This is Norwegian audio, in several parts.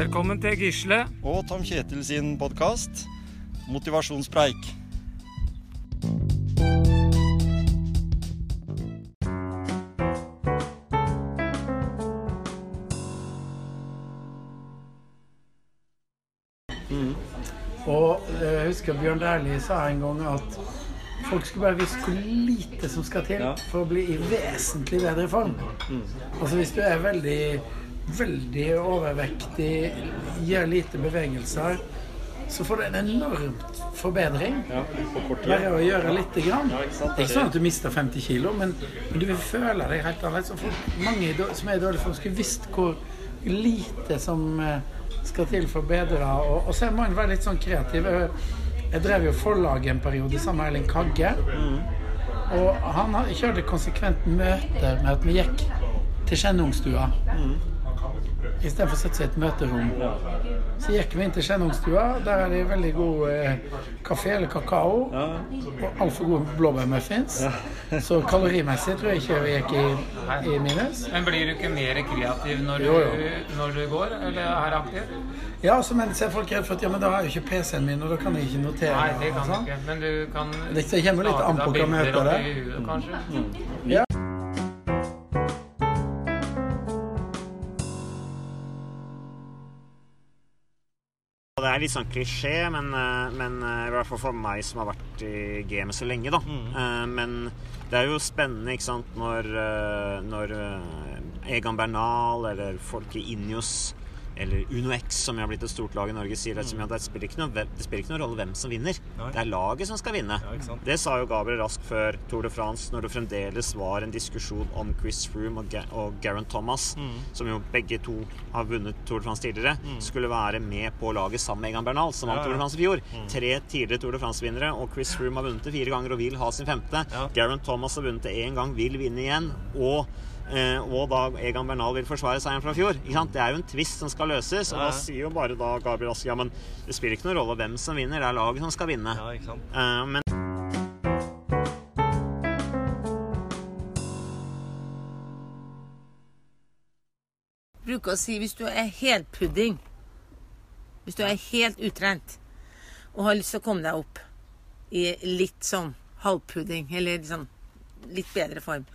Velkommen til Gisle. Og Tom Kjetil sin podkast Motivasjonspreik. Og eh, jeg husker Bjørn Dæhlie sa en gang at folk skulle bare visst hvor lite som skal til for å bli i vesentlig bedre form. Altså hvis du er veldig, veldig overvektig, gjør lite bevegelser, så får du en enormt forbedring. Bare å gjøre lite grann. Det er ikke sånn at du mister 50 kilo, men, men du vil føle deg helt annerledes. Mange som er i dårlig form, skulle visst hvor lite som eh, skal til for å bedre. Og, og så må en være litt sånn kreativ. Jeg, drev jo forlaget en periode sammen med Erling Kagge. Og han kjørte konsekvent møter med at vi gikk til Skjennungstua. Istedenfor å sette seg i et møterom. Så gikk vi inn til Skjennungstua. Der er det veldig god eh, kafé eller kakao. Og altfor gode blåbærmuffins. Så kalorimessig tror jeg ikke vi gikk i, i minus. Men blir du ikke mer kreativ når du, Jo, jo. når du går, eller er aktiv? Ja, så men så er folk redd for at ja, men da har jeg jo ikke PC-en min, og da kan jeg ikke notere. Nei, det kan du ikke. Men du kan Det kommer litt an på hva oppi huet, kanskje. Ja. Det er litt sånn klisjé, men, eh, men eh, i hvert fall for meg som har vært i gamet så lenge, da. Mm. Men det er jo spennende, ikke sant, når, eh, når eh, Egan Bernal eller folk i Injos eller Uno X, som har blitt et stort lag i Norge, sier liksom, mm. det, spiller ikke noe, det spiller ikke noen rolle hvem som vinner. Det er laget som skal vinne. det sa jo Gabriel Rask før Tour de France, når det fremdeles var en diskusjon om Chris Froome og, Ga og Geraint Thomas, som jo begge to har vunnet Tour de France tidligere, skulle være med på laget sammen med Egan Bernal, som vant Tour de France i fjor. Tre tidligere Tour de France-vinnere, og Chris Froome har vunnet det fire ganger og vil ha sin femte. Garen Thomas har vunnet det én gang, vil vinne igjen. og og da Egan Bernal vil forsvare seieren fra fjor. Ikke sant? Det er jo en tvist som skal løses. Og da sier jo bare da Gabriel Aske ja, men det spiller ikke noen rolle hvem som vinner, det er laget som skal vinne. Eh, men bruker å si hvis du er helt pudding, hvis du er helt utrent og har lyst til å komme deg opp i litt sånn halvpudding, eller sånn litt bedre form,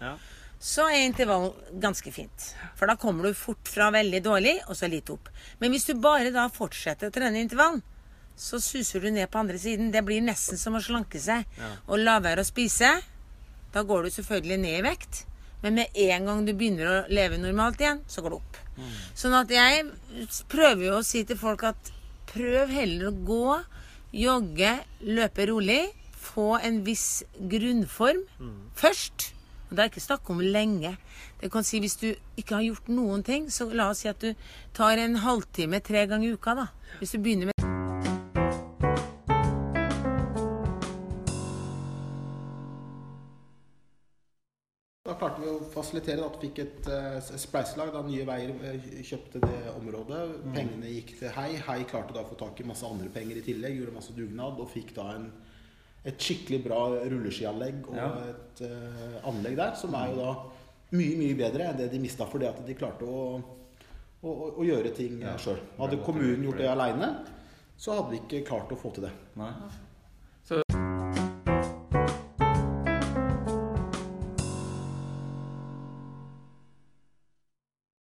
så er intervall ganske fint. For da kommer du fort fra veldig dårlig, og så litt opp. Men hvis du bare da fortsetter å trene intervall, så suser du ned på andre siden. Det blir nesten som å slanke seg og la være å spise. Da går du selvfølgelig ned i vekt. Men med en gang du begynner å leve normalt igjen, så går det opp. Sånn at jeg prøver jo å si til folk at prøv heller å gå, jogge, løpe rolig. Få en viss grunnform først. Og det er ikke snakk om lenge. Det kan si Hvis du ikke har gjort noen ting, så la oss si at du tar en halvtime tre ganger i uka. da. Hvis du begynner med Da klarte vi å fasilitere at vi fikk et uh, spleiselag da Nye Veier eh, kjøpte det området. Pengene gikk til Hei. Hei klarte da å få tak i masse andre penger i tillegg. Gjorde masse dugnad og fikk da en, et skikkelig bra rulleskianlegg og et uh, anlegg der som er jo da mye, mye bedre enn det de mista fordi at de klarte å, å, å, å gjøre ting ja. sjøl. Hadde kommunen gjort det aleine, så hadde vi ikke klart å få til det.